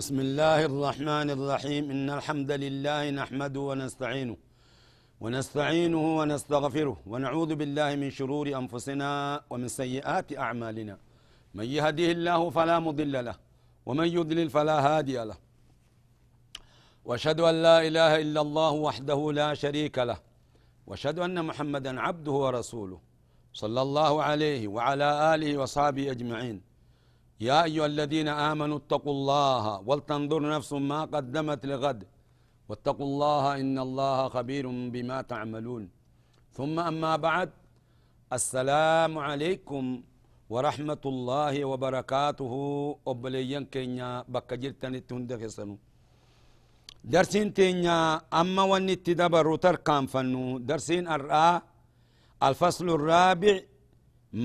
بسم الله الرحمن الرحيم. إن الحمد لله نحمده ونستعينه ونستعينه ونستغفره ونعوذ بالله من شرور أنفسنا ومن سيئات أعمالنا. من يهده الله فلا مضل له ومن يضلل فلا هادي له. وأشهد أن لا إله إلا الله وحده لا شريك له. وأشهد أن محمدا عبده ورسوله. صلى الله عليه وعلى آله وصحبه أجمعين. يا أيها الذين آمنوا اتقوا الله ولتنظر نفس ما قدمت لغد. واتقوا الله إن الله خبير بما تعملون. ثم أما بعد السلام عليكم ورحمة الله وبركاته. أبليين كينيا بك جرتني تندخسنو درسين تينيا أما ونت دبر تركان فنو. درسين الرآ الفصل الرابع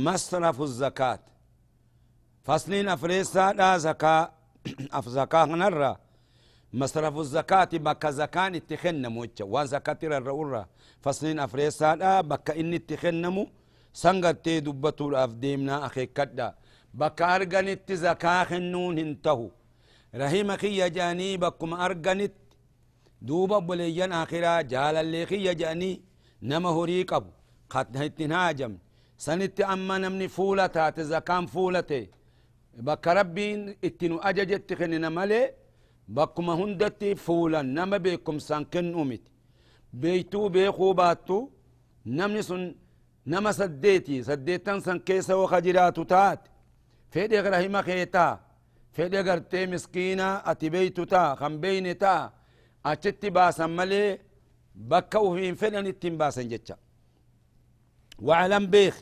مصرف الزكاة. فصلين أفريسا لا زكاة أف زكاة نرى مصرف الزكاة بك زكاة اتخن موجة وان زكاة الرؤرة فصلين أفريسا لا بك إن اتخنمو سنغت دبتو الأفديمنا أخي كدا بك أرغنت زكاة خنون انتهو رحمك يا جاني بكم أرغنت دوبا بليان آخرا جال اللي خي جاني. نما هريق أبو قد هتنهاجم سنت أما نمني فولتا تزكام فولتي nu ajajetti kennina malee bakkuma hundatti fuulan nama beekumsaan kennuu miti beeytuu beekuu baattu namni sun nama saddeeti saddeettan san keessa woka jiraatu taate fedhe rahima keetaa fedhe gartee miskiina ati beeytu taa kan beeyne taa achitti baasan malee bakka ufiin fedhan ittiin baasan jecha واعلم بيخ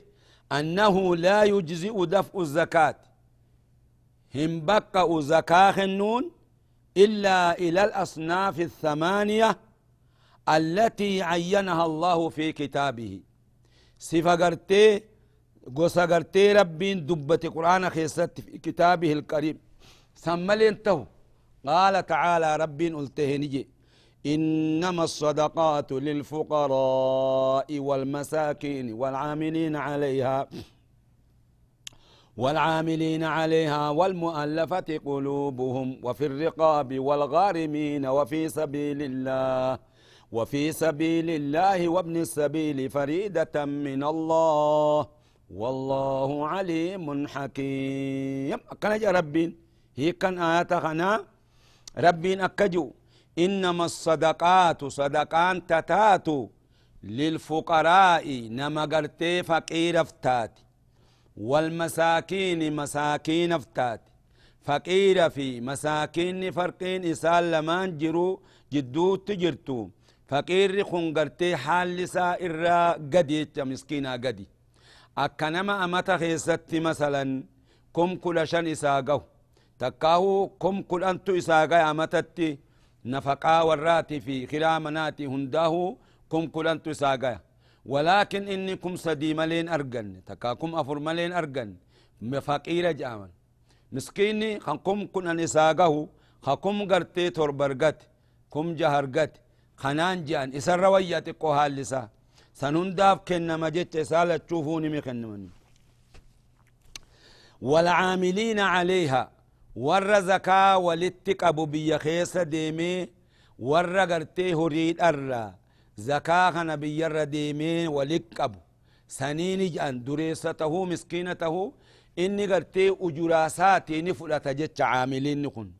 أنه لا يجزئ دفع الزكاة هم بقى زكاة النون إلا إلى الأصناف الثمانية التي عينها الله في كتابه. صفة قرتي قصة قرتي ربين دبة قرآن خيست في كتابه الكريم. ثم انتهوا قال تعالى ربين قلته نجي. إنما الصدقات للفقراء والمساكين والعاملين عليها. والعاملين عليها والمؤلفة قلوبهم وفي الرقاب والغارمين وفي سبيل الله وفي سبيل الله وابن السبيل فريدة من الله. والله عليم حكيم. كان ربين هي كان آيات خنا. ربين أكجو إنما الصدقات صدقان تتاتو للفقراء نما قرتي فقير افتاتي. والمساكين مساكين افتات فقير في مساكين فرقين إسال لمان جرو جدو تجرتو. فقير خنقرتي حال لسا إرى قدي مسكينة قدي. أكنما أمتا خيست مثلا كم كل شن إساقو. تكاهو كم كل أنتو إساقا أمتتي نفقا وراتي في خلامناتي هنداه كم كل أنتو إساقا ولكن إنكم سدي ملين أرجن تكاكم أفر ملين أرجن. مفقير جامن مسكيني خنكم كن نساقه خكم قرتي تربرقت كم جهرقت. خنان جان إسر رويات قوها سنون داف كنا مجت سالة تشوفوني مخن من والعاملين عليها ور زكاة ولتك أبو بيخيس ديمي ور هريد أرّا زكاة خنا بير ديمي ولقب سنين جان دريسته مسكينته إني قرتي أجراساتي نفلة جتش عاملين نكون.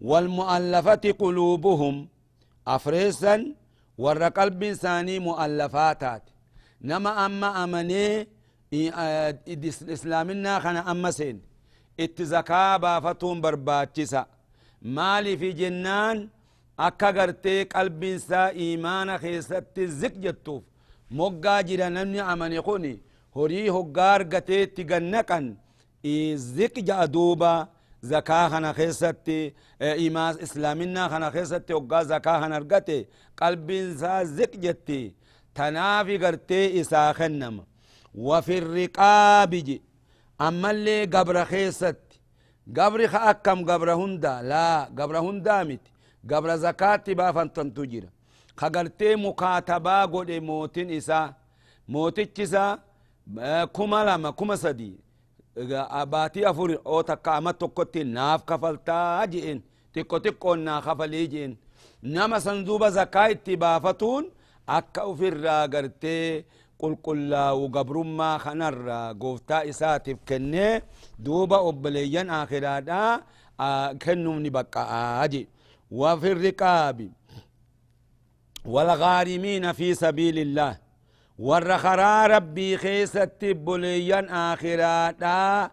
والمؤلفة قلوبهم أفريسا ور قلب ثاني مؤلفاتات. نما أما أمني إسلامنا خنا أما سين. اتزكاة بافتهم برباتشسا مالي في جنان akka gartee qalbiinsaa iimaana keessatti ziq jettuuf moggaa jira namni amane kuni horii hoggaa argateetti gannaqan ziq ja'a duuba zakaa kana keessatti imaa islaaminaa kana keessatti hoggaa zakaa kana argate qalbiin isaa ziq jetti tanaafi gartee isaa kennama je ammallee gabra keessatti gabri ka akkam gabra hundaa laa gabra hundaa miti gabra zakaatti baafantantu jira kagartee mukaatabaa godhe mootin isaa mootichi isaa kuma lama kuma sadi baatii afur oo takka ama tokkotti naaf kafaltaa je'en xiqqo xiqqoon naa kafalii je'en nama san duuba zakaa itti baafatuun akka ufirraa gartee qulqullaa'u gabrummaa kanarraa gooftaa isaatiif kennee duuba obboleeyyan aakiraadhaa kennuuf ni wafi riqaabi والغارمين في سبيل الله. والرخرا ربي خيست بليا آخراتا.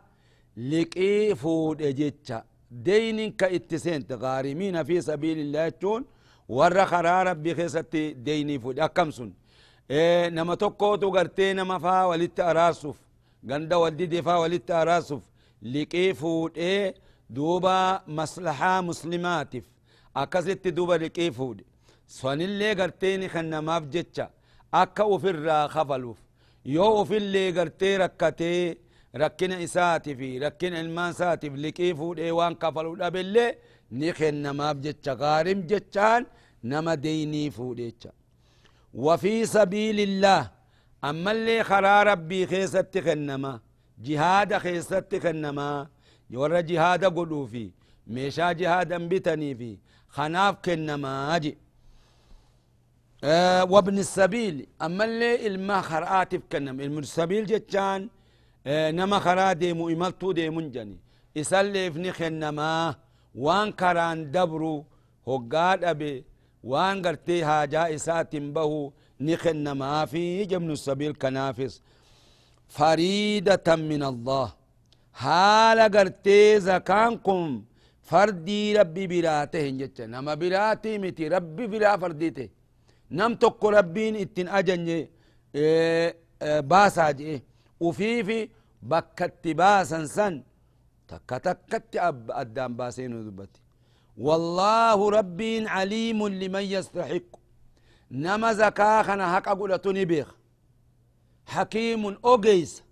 لقي فود اجتشا دين كاتسين غارمين في سبيل الله تون. والرخرا ربي خيست ديني فود. أكمسون إيه نما توكوتو غرتي نما فا ولت أراسف غندا ولدي فا ولت أراسف لقي إيه دوبا مصلحة مسلماتف. أكست دوبا لقي فود sanillee garteeni kan namaaf jecha akka ufirraa kafaluuf yoo ufillee gartee rakkatee rakkina isaati fi rakkina ilmaan isaatiif liqii fuudhee waan kafalu dhabellee ni kennamaaf jecha gaarim jechaan nama deynii fuudhecha وفي سبيل الله أما اللي خرا ربي خيست كنما جهاد خيست كنما يورا جهاد قلو في ميشا جهادا بتني في خناف كنما أجي. آه وابن السبيل. أما اللي الما خرآتف كنم ابن السبيل جتان آه نما خرا ديمو إمالتو ديمون جني إسالي افني خنما وان كران دبرو هقاد أبي. وان قرتي هاجا إسات بهو نخنما في. جمن السبيل كنافس. فريدة من الله. حال قرتي زكانكم. فردي ربي براته جتنا نما براتي متي ربي برا فرديته. نم تقو ربين اتن أجنجي إيه إيه باسا جئ وفيفي بكت باسا سن. تكا تكت أب أدام باسين ودبتي والله رب عليم لمن يستحق. نما زكاة خنا حق أقول بيخ. حكيم أوجيس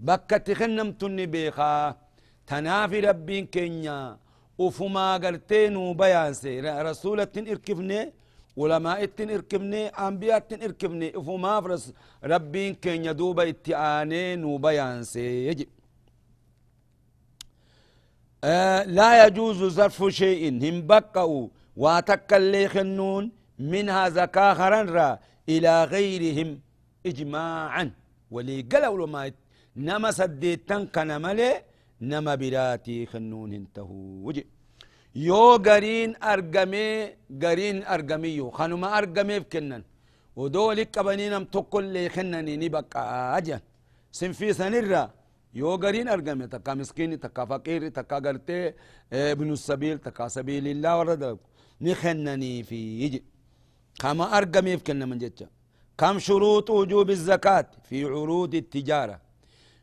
بكت خنم تني بيخا. تنافي ربين كينيا. وفما قرتين وبيانسي رسولة إركفني علماء اتن إركبني انبياء اتن إركبني. إفما فرس ربين كن يدوب اتعانين وبيان سيجي آه لا يجوز ظرف شيء. هم بقوا واتك اللي خنون منها زكاة خرنرا إلى غيرهم إجماعا. ولي قالوا ما نما سديتن كان ملي نما براتي خنون انتهوا وجي yoo gariin argamee gariin argamiyyu kanuma argameef kennan odoo wali qabanii nam tokkollee kennanii ni baqqaa jedhan sinfiisanirra yoo gariin argame takka miskiini takka faqiirri takka gartee ibnu sabiil takka sabiilillaa warra dalagu ni kennaniifi je kama argameef kennaman jecha كم شروط وجوب الزكاة في عروض التجارة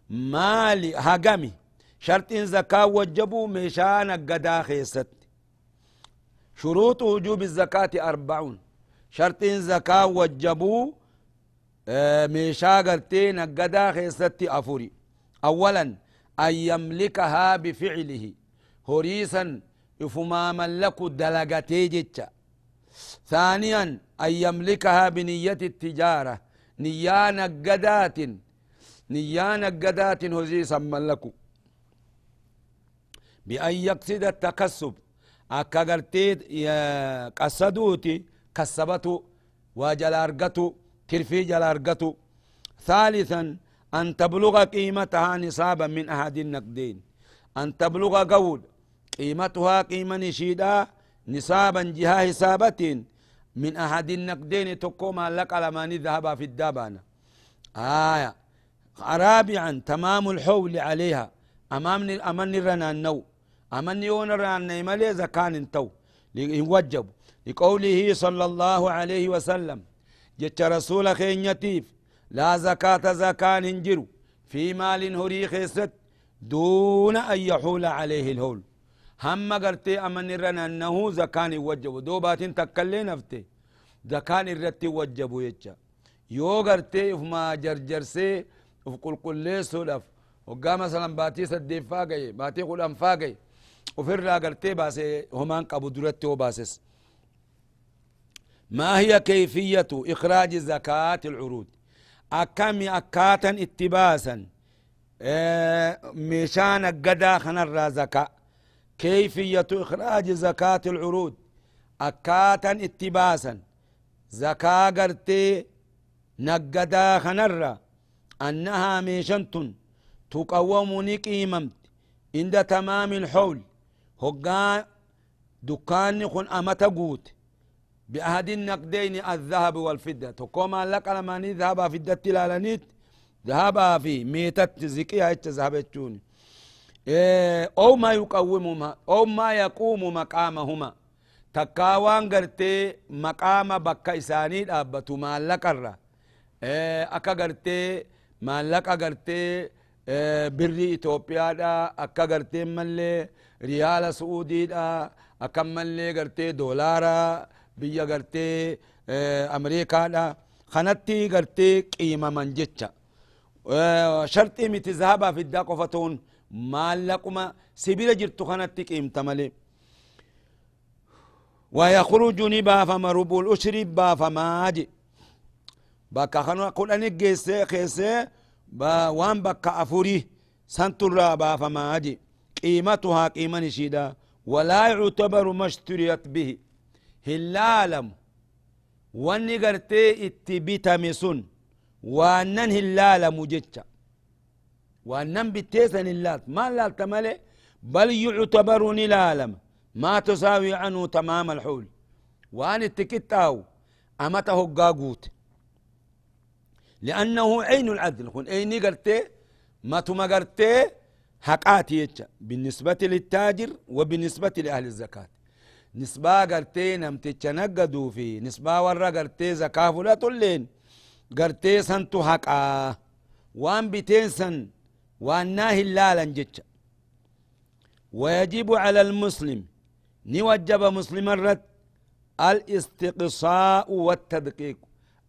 مالي هقمي شرط زكاة وجبوا مشان قدا خيست شروط وجوب الزكاة أربعون. شرط زكاة وجبوا ميشا قرتين قدا خيست أفوري. أولا أن يملكها بفعله. هريسا إفما ملك دلقتي جتشا ثانيا أن يملكها بنية التجارة. نيانا قدات نيانا قدات هزيسا ملكو. بأن يقصد التكسب. أكا قرتيد قصدوتي كسبتو وجل أرقتو ترفي جل أرقتو ثالثا أن تبلغ قيمتها نصابا من أحد النقدين. أن تبلغ قول قيمتها قيمة نشيدا نصابا جهة حسابة من أحد النقدين تقوم لك على ما ذهب في الدابانة آية. رابعا تمام الحول عليها. أمام أمن رنا النو أمن يون رنا ملي زكان تو يوجب لقوله صلى الله عليه وسلم جت رسول خينيتيف لا زكاة زكاة هنجر في مال هري خيست دون أن يحول عليه الهول. هم قرتي أمن رن أنه زكاة يوجب دوبات تكلي نفتي زكاة الرت يوجب يتشا يو قرتي ما جرجرسي في كل كل سلف وقام مثلا باتي سدي فاقي باتي قل أنفاقي. وفر قرتي باسي همان قبو درتي وباسس ما هي كيفية إخراج زكاة العروض أكم أكاتا اتباسا مشان قدا خنر زكاة كيفية إخراج زكاة العروض أكاتا اتباسا زكاة قرتي نقدا خنر أنها ميشنتن تقوم نقيممت عند تمام الحول hoggaa dukkaanni kun amata guute bi'ahadi naqdeyni azahabi walfidda. Tokkoo maallaqa lamaanii zahabaa fiddatti ilaalaniit. Dhahabaa fi meetatti ziqiya jecha zahaba jechuun. Ow ma yuqawwimuhuma ow ma yaquumu maqaamahuma? Takkaa waan gartee maqaama bakka isaanii dhaabbatu maallaqarra akka gartee maallaqa gartee birri itoophiyaadha akka gartee mallee ريال سعودي دا أكا ملي قرتي دولارا بيا قرتي إيه أمريكا دا. خنتي قرتي قيمة من جتشا. إيه شرطي متذهبها في الدا قفتون maallaquma sibira jirtu kanatti qiimta male ويخرج نباف مربو الأشري باف ماجي بكا خنو قل أنك جيسي خيسي با وان بكا أفوري. سنتر باف ماجي قيمتها قيمة نشيدا ولا يعتبر ما اشتريت به. هلالم. واني قرتي اتبتمسون وانن هلالم جتشا وأنم بتيسن اللات ما لا تملي بل يعتبر نلالم ما تساوي عنه تمام الحول. وأن التكتاو أمته قاقوت. لأنه عين العدل. خن أين قرتي. ما تما قرتي. حقاتي يتشا بالنسبة للتاجر وبالنسبة لأهل الزكاة. نسبة قرتي نمتشا نقدو في. نسبة ورا قرتي زكاة فلا تلين. قرتي سنتو حقا. وان بتين سن. وأناه لالا جتش ويجب على المسلم. نوجب مسلم الرد. الاستقصاء والتدقيق.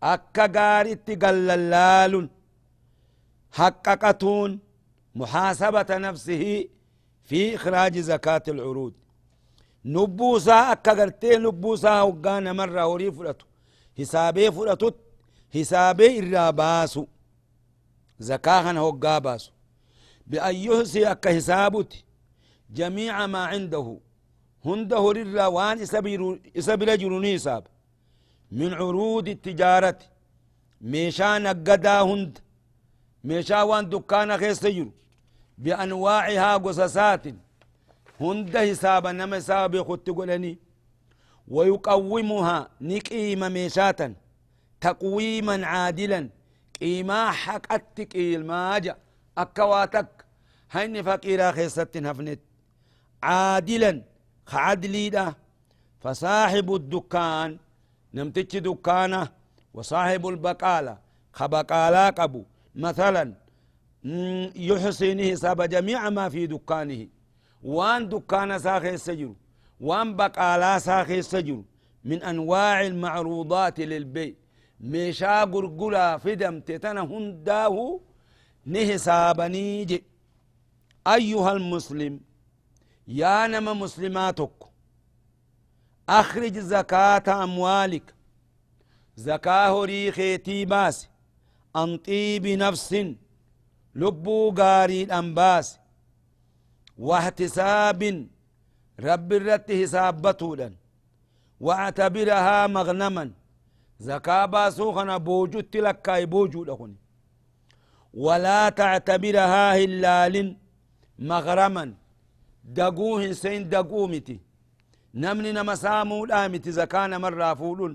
أكا قارت قللال حققتون محاسبة نفسه في إخراج زكاة العروض. نبوسا أكا قرتي نبوسا وقانا مرة وري فرطو حسابي فرطو حسابي الراباسو زكاة هو باسو. بأن يحصي أكا حسابت جميع ما عنده. هنده ررا وان إسابر جروني من عروض التجارة. ميشا نقدا هند. ميشا وان دكان خيس تجر بأنواعها قصصات. هند حسابا نما حساب خط قلني. ويقومها نقيم ميشاتا. تقويما عادلا. قيما حقتك الماجأ أكواتك. هين فقيرا خيست هفنت عادلا. خعدلي ده فصاحب الدكان. نمتج دكانه. وصاحب البقالة. خبقالا قبو. مثلا يحسن حساب جميع ما في دكانه. وان دكان ساخي السجر وان بقالا ساخي السجر من أنواع المعروضات للبيع. ميشا قرقلا فدم تتنا هنداه نهسابني جي. أيها المسلم يا نما مسلماتك أخرج زكاة أموالك. زكاة ريخيتي باس عن طيب نفس. لبو قاري الأنباس واحتساب رب الرت حسابته واعتبرها مغنما زكاة باسوخنا بوجود تلك بوجود لخني ولا تعتبرها هلال مغرما دقوه سين دقومتي نمني نما سامو دامتي زكاة مرة فولون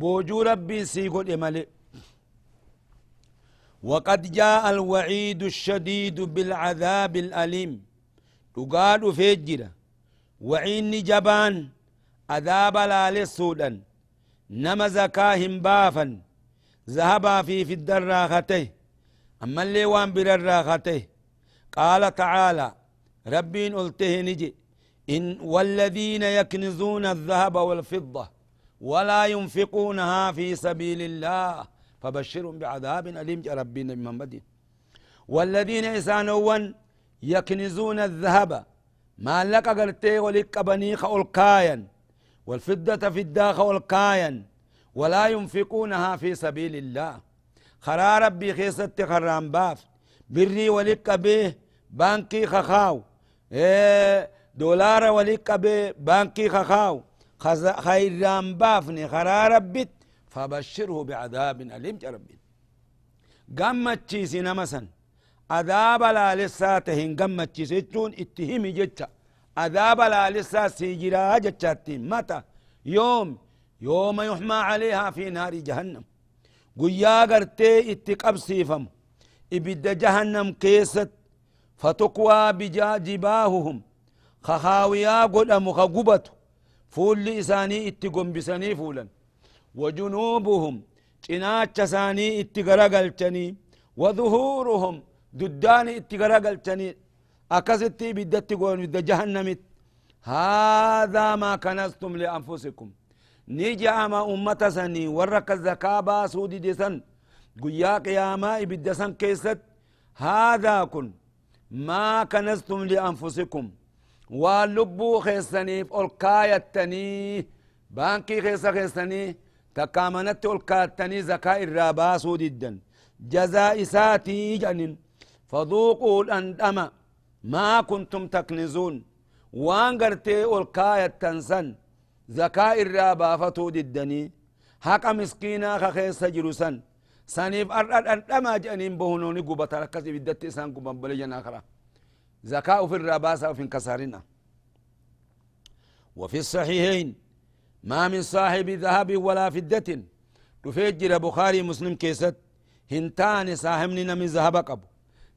بوجو ربي سيقول إمالي وقد جاء الوعيد الشديد بالعذاب الأليم. تقال فجرة وعين جبان عذاب لا لسودا نما زكاهم بافا ذهبا في في الدراختي. أما اللي وان برراختي. قال تعالى ربي قلته نجي إن والذين يكنزون الذهب والفضة ولا ينفقونها في سبيل الله. فبشرهم بعذاب أليم. ربنا من بدين والذين إسانوا يكنزون الذهب. ما لك قلتي ولك بنيخ الكاين والفضة في الداخ الكاين ولا ينفقونها في سبيل الله. خرا ربي خيست خرام باف. بري ولك به بانكي خخاو. إيه دولار ولك به بانكي خخاو. خيرام بافني خرا ربت فبشره بعذاب أليم. يا ربي. قمت تشيسي نمسن عذاب لا لسا تهين قمت تشيسي اتهمي جتا. عذاب لا لسا سيجرا جتشاتي متى؟ يوم. يوم يحمى عليها في نار جهنم. قيا قرتي اتقب سيفم إبد جهنم كيست. فتقوى بجا جباههم خخاويا قدم خقبت فول لساني إتقم بسني فولا. وجنوبهم چناچ ساني اتقرقلتني وظهورهم دداني اتقرقلتني أكستي بدت قول بد جهنمت هذا ما كنستم لأنفسكم نيجي أما أمة سني ورك الزكاة باسودي دسن قيا قياما إبدسن كيست هذا كن ما كنستم لأنفسكم واللبو خيسني الكايتني بانكي خيسا خيسني تكامنت الكاتني زكاة الراباسو جدا جزاء ساتي جنن. فذوقوا الأندم ما كنتم تكنزون. وان قرتي الكاية تنسن. زكاة الرابا فتو جدني حق مسكينا خخيس جرسن سنيف أرد أندما جنين بهنوني قبطة ركزي بدت إسان قبن بلجنا آخرة. زكاة في الراباسة وفي انكسارنا وفي الصحيحين ما من صاحب ذهب ولا فدة. تفجر بخاري مسلم كيست. هنتان صاحبنا من ذهب قب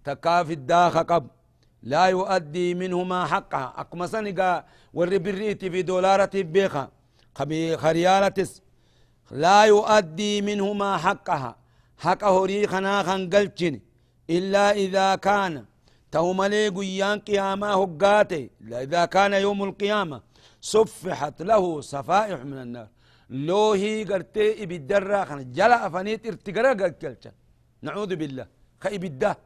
تكاف الداخ قب. لا يؤدي منهما حقها. أكما سنقا والربريت في دولارة بيخا. خريالتس. لا يؤدي منهما حقها. حق هريخنا خنقلتشن إلا إذا كان. توملي قيان قيامة هقاتي إذا كان يوم القيامة. صفحت له صفائح من النار. لو هي قرتي إبدرا خنا جلا أفنيت ارتقرأ قلتشا نعوذ بالله. خيبده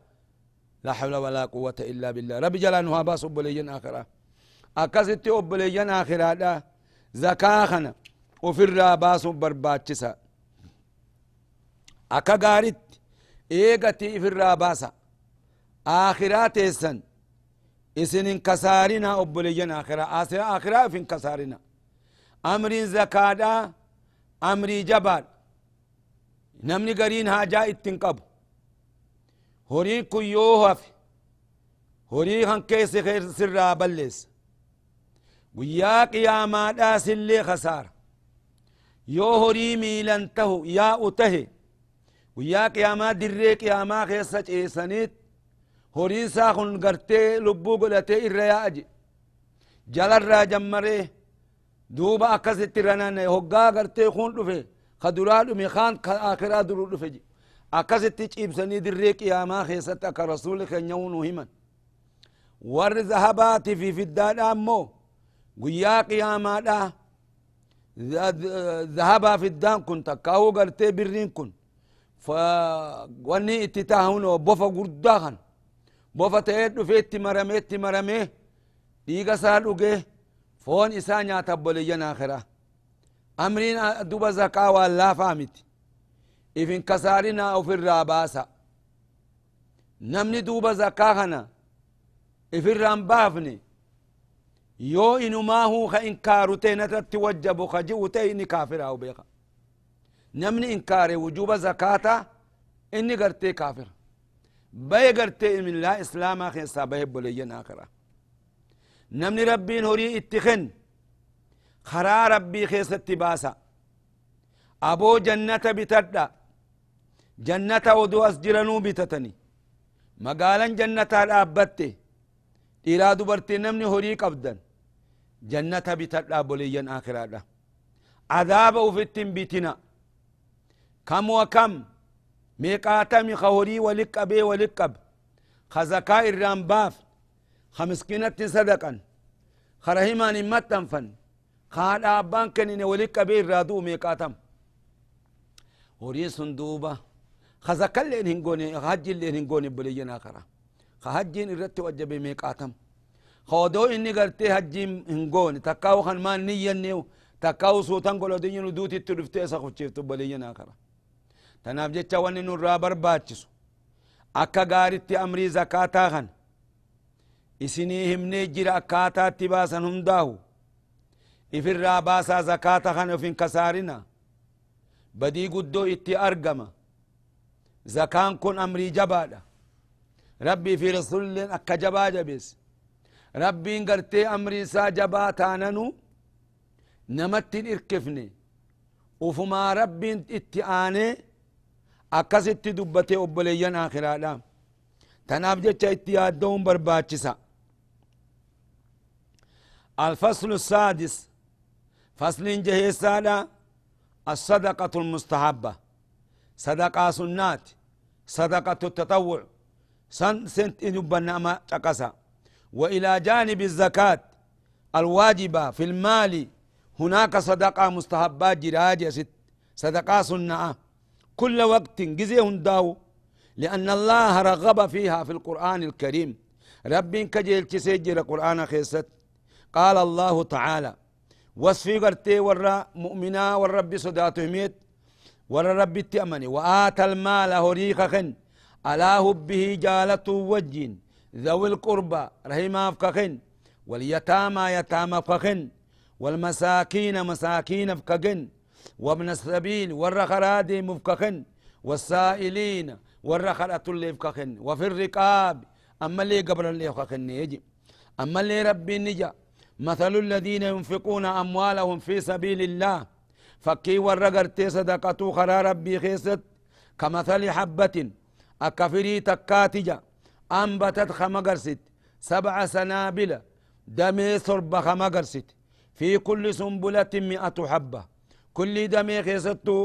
لا حول ولا قوة إلا بالله. ربي جل أنه باس أبليين آخرة. أكست أبليين آخرة دا. زكاة خنا وفي الراباس برباتشسا أكا قارت. إيغتي في الراباسا آخرات إسن إسن انكسارنا أبليين آخرة آخرة آخرة في انكسارنا أمرين زكاة أمري جبال نمني قرين هاجا اتنقبو هوري كو يوهف هوري هن كيس خير سر بلس ويا قياما داس اللي خسار. يو هوري ميلان تهو يا أته ويا قياما دري قياما خيسة إيسانيت هوري ساخن غرتي لبو قلتي إريا أجي جل الرا جمره دوبا أكست رنان هقا غرتي خون دفه خدرا دمي خان آخرا درو دفه جي akkasitti ciibsanii dirree qiyaamaa keessatti akka rasuuli keenya nu himan warri zahabaati fi fiddaadha ammoo guyyaa qiyaamaadha zahabaa fiddaan kun takkaa'uu gartee birriin kun wanni itti taahunoo bofa guddaa kan bofa ta'ee dhufee itti maramee itti maramee dhiiga isaa dhugee foon isaa nyaata boleyyan akhiraa amriin duba zakaa waan laafaa miti ifin kasaarina ofirraa baasa namni duuba zakkaa kana ifirraan baafne yoo inumaahuu ka inkaaru ta'e natatti wajjabu ka ji'u ta'e inni kaafiraa'u beeka namni inkaare wujuba zakaata inni gartee kaafira islaamaa keessaa bahe boleeyyan akira namni rabbiin horii itti ken karaa rabbii keessatti baasa aboo jannata bitadha jannata oduu as jiranuu bitatani magaalan jannataa dhaabbatte dhiiraa dubartii namni horii qabdan jannata bitadhaa boleeyyan akiraadha adaaba ufittin bitina kam wa kam ميقاتمي خوري ولقبي ولقب خزكاء الرامباف خمسكينة صدقا خرهمان متنفن خاد أبان كنين ولقبي الرادو ميقاتم. هوري صندوبة. خزكا اللي هنقوني حج اللي هنقوني بلينا خرا. خهجين الرت وجب ميقاتم. خودو إني قرتي حجين هنقوني تكاو خنمان نينيو تكاو سوتان قولو دينيو دوتي ترفتي سخوشيفتو بلينا خرا. Tanaaf jecha wanni nurraa barbaachisu akka gaaritti amrii zakaataa kan isinii himnee jira akkaataatti baasan hundaahu ifirraa baasaa zakaata kan ofin kasaarina badii guddoo itti argama zakaan kun amrii jabaadha rabbii fi rasulilleen akka jabaa jabees rabbiin gartee amrii isaa jabaa taananu namatti irkifne ufumaa rabbiin itti aanee akkasitti dubbate obboleeyyan aakiraadha tanaaf jecha itti yaadda'uun barbaachisa. الفصل السادس فصل جهيسادا الصدقة المستحبة صدقة سنات صدقة التطوع سن سنت نبنا ما تقسا وإلى جانب الزكاة الواجبة في المال هناك صدقة مستحبات جراجة صدقة سنة كل وقت جزي هنداو لأن الله رغب فيها في القرآن الكريم. رب كجيل تسجل القرآن خيست. قال الله تعالى وصفي قرتي ورا مؤمنا والرب صداته ميت ورا رب التأمني وآت المال هريخ خن على هبه جالة وجين ذوي القربى رحمة فكخن واليتامى يتامى فخن والمساكين مساكين فكخن وابن السبيل والرخرادي مفكخن والسائلين والرخرة اللي فكخن وفي الرقاب أما اللي قبل اللي فكخن يجي. أما اللي ربي نجا مثل الذين ينفقون أموالهم في سبيل الله. فكي ورقرتي صدقتو خرا ربي خيست. كمثل حبة أكفري تكاتجا أنبتت خمقرست. سبع سنابل دمي صرب خمقرست. في كل سنبلة مئة حبة. كل دمي خيستو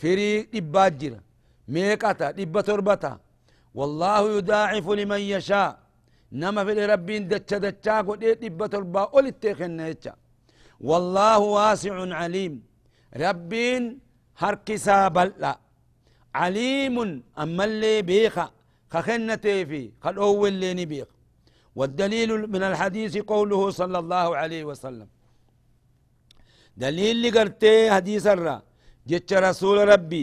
فري دباجر ميقتا دب تربتا. والله يداعف لمن يشاء. نما في ربين دتشا دتشا قد دب تربا أول والله واسع عليم. ربين هركسا بلّا عليم أما اللي بيخا. خخنتي في خل أول اللي نبيخ والدليل من الحديث قوله صلى الله عليه وسلم. دليل لقرتي حديث الرا. جتش رسول ربي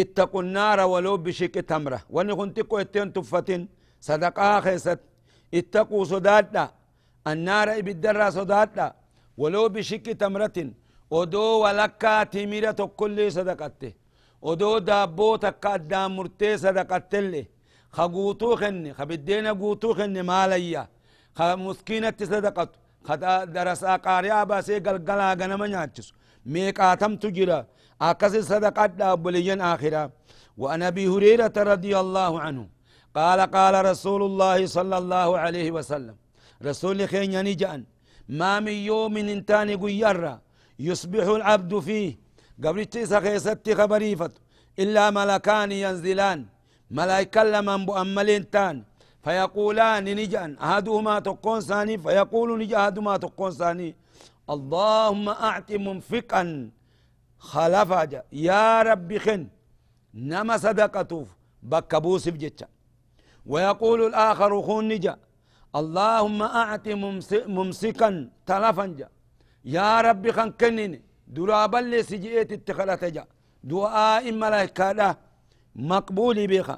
اتقوا النار ولو بشك تمرة. واني كنت اتين تفتن. صدقاء خيست. اتقوا صدادا النار ابدرا صدادا ولو بشك تمرة ودو ولكا تميرة كل صدقته. ودو دابو تكا دام مرتي صدقته اللي. خقوتو خني. خبدينا قوتو خني ماليا خمسكينة صدقته. درسا قاريا باسي قلقلا غنما نياتشس ميقاتم تجرا أكس صدقات دابليا آخرا وأن أبي هريرة رضي الله عنه قال قال رسول الله صلى الله عليه وسلم رسول خين نجان ما من يوم انتاني قيرا يصبح العبد فيه قبل تيسا خيست خبريفت إلا ملكان ينزلان ملائكة لمن بؤملين تان فيقولان نجأن. أحدهما تقون ثاني فيقول نجأ أحدهما تقون ثاني. اللهم أعط منفقا خلفا يا رب خن. نما صدقته بكبوس بجتشا ويقول الآخر خون نجأ. اللهم أعط ممسكا تلفا جا يا رب خن كنني. درابا اللي سجئت اتخلت جا دعاء ملائكة مقبول بها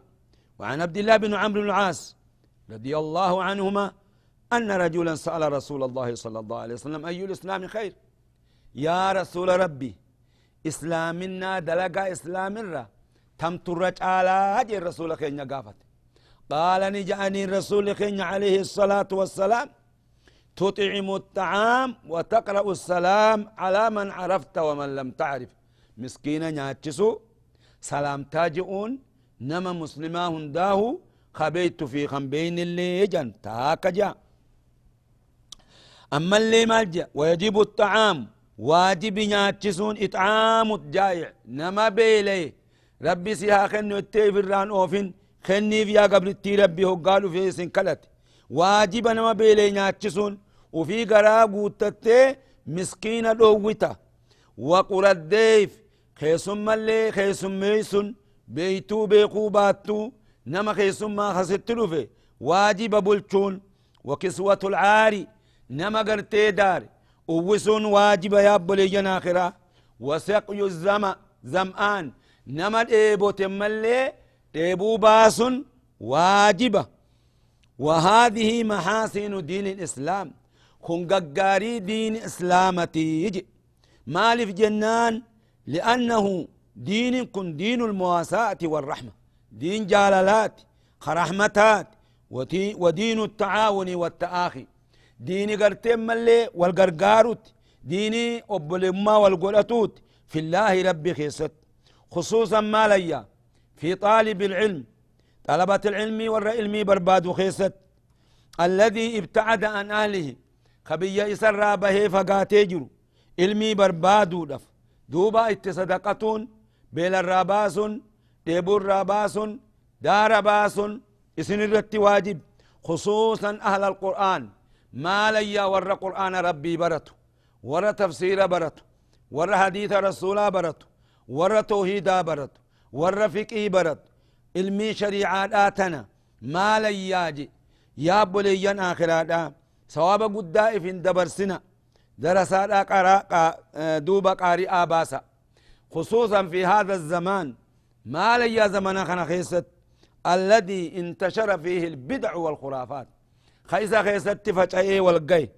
وعن عبد الله بن عمرو العاص. رضي الله عنهما أن رجلا سأل رسول الله صلى الله عليه وسلم أي الإسلام خير؟ يا رسول ربي إسلامنا دلقا إسلام الرا تم ترج على هجي الرسول خين قافت. قال نجأني الرسول خين عليه الصلاة والسلام تطعم الطعام وتقرأ السلام على من عرفت ومن لم تعرف. مسكينا ناتشسو سلام تاجئون نما مسلما هنداهو خبيت في خنبين اللي يجن تاك جاء أما اللي مالجا ويجب الطعام. واجب ناتشسون إطعام الجائع. نما بيلي. ربي سيها خنو التيف الران أوفن خني فيها قبل التي ربي هو قالوا في سنكلت واجب نما بيلي ناتشسون وفي قراب وتتي مسكين دووتا وقر الديف. خيسم اللي خيسم ميسون بيتو بيقو باتو. نما خيسم ما خسرتلو في واجب بلچون وكسوة العاري. نما قرتي داري uwwisuun waajiba yaabboleeyyan akhiraa wasaqyu zama zam'aan nama dheebote mallee dheebuu baasun waajiba وهذه محاسن دين الإسلام. كن ققاري دين إسلامتي يجي مالف جنان. لأنه دين كن دين المواساة والرحمة. دين جالالات خرحمتات ودين التعاون والتآخي. ديني قرتين ملي والقرقاروت ديني أبلما والقلتوت. في الله ربي خيست. خصوصا ما ليا. في طالب العلم. طلبة العلم والعلمي برباد خيست. الذي ابتعد عن أهله. خبيا إسر به فقاتيجر علمي بربادو دف. دوبا اتصدقتون. بين الراباسون. ديبور راباسون دار باسون اسن واجب خصوصا أهل القرآن ما ليا ور قرآن ربي برتو ور تفسير برتو ور حديث رسول برتو ور توحيدا برتو ور فقه برتو علمي شريعة آتنا ما لياجي يا بليان آخرادا ثواب قداء في دبرسنا درسات قراء دوب قارئ باسا خصوصا في هذا الزمان ما ليا زمن خنا خيست الذي انتشر فيه البدع والخرافات. خيسا خيسا تفجأي والقي.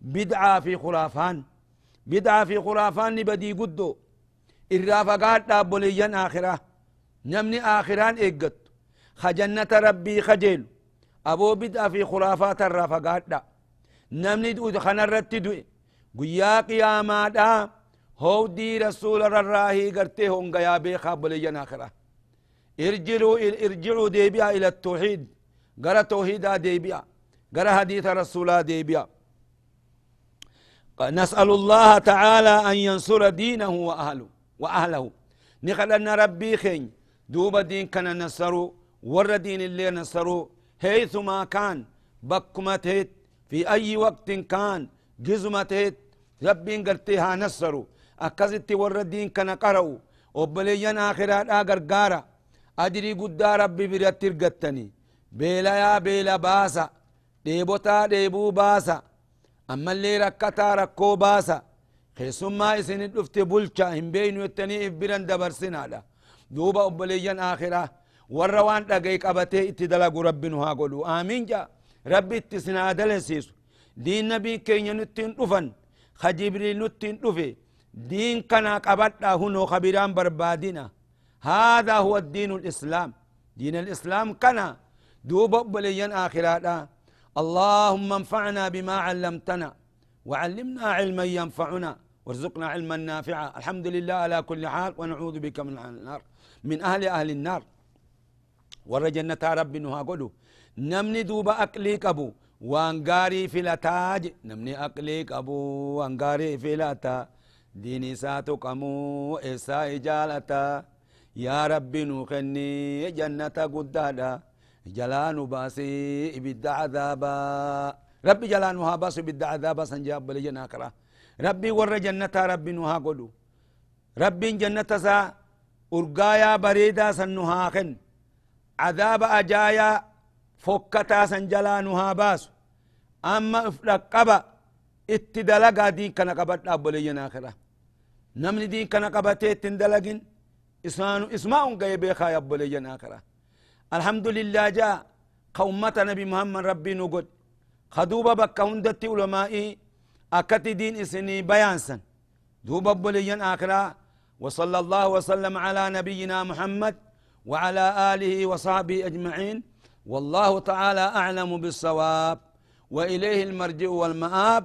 بدعة في خرافان. بدعة في خرافان بدي قدو. الرافقات دابوليا آخرة. نمني آخران إيقت. خجنة ربي خجيل. أبو بدعة في خرافات الرافقات دا. نمني دو خنا الرتدوي قيا قياما هو دي رسول الراهي قرتي هون قيا بيخا بوليا آخرة ارجعوا ارجعوا ديبيا إلى التوحيد. قرأ توحيدا ديبيا. قرأ حديث رسول ديبيا. نسأل الله تعالى أن ينصر دينه وأهله وأهله. أن ربي خين. دوب دين كان نصروا ور دين اللي نصروا. حيثما كان بكمتهت في أي وقت كان جزمتهت ربي قرتها نصروا. أكزت ور دين كان قرأوا وبليان آخرات آقر قارا أدري قد ربي بريتر قتني بيلا يا بيلا باسا dheebotaa dheebuu baasa ammallee rakkataa rakkoo baasa keessummaa isinit dhufte bulcha hin beeynu jettanii if biran dabarsinaadha duuba obboleeyyan akhiraa warra waan dhagay qabatee itti dalagu rabbi nu haa godhu aamiin jaa rabbi itti isin haa dalasiisu diin nabii keenya diin kana qabadha hunoo kabiraan barbaadina هذا هو الدين الإسلام. دين الإسلام كان دوب بليان آخراتا. اللهم انفعنا بما علمتنا. وعلمنا علما ينفعنا. وارزقنا علما نافعا. الحمد لله على كل حال. ونعوذ بك من النار. من أهل أهل النار. ورجنة رب نها قدو. نمني دوبا أكليك أبو وانقاري فلتاج نمني أكليك أبو وانقاري فلتا ديني ساتو كمو إسا إجالتا يا رب نخني جنة قدادا. جلان باسي إبدا عذابا. ربي جلان وها باس إبدا عذابا سنجاب بلجنا كرا ربي ور جنة ربي نها قدو. ربي جنة سا أرقايا بريدا سنها خن. عذاب أجايا فكتا سنجلانها باس أما افلقبا اتدلقا دين كان قبت أبلينا آخرة نمني دين كان قبتي تندلقين اسمانو اسماء قيبي خا يبلينا آخرة الحمد لله جاء قومة نبي محمد ربي نقول خدوبة بك هندت علمائي أكت دين إسني بيانسا دوبة بليان آخرا وصلى الله وسلم على نبينا محمد وعلى آله وصحبه أجمعين والله تعالى أعلم بالصواب وإليه المرجع والمآب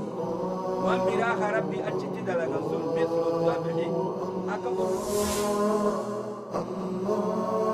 والفراخ ربي أجد لك مثل الذبح أكبر الله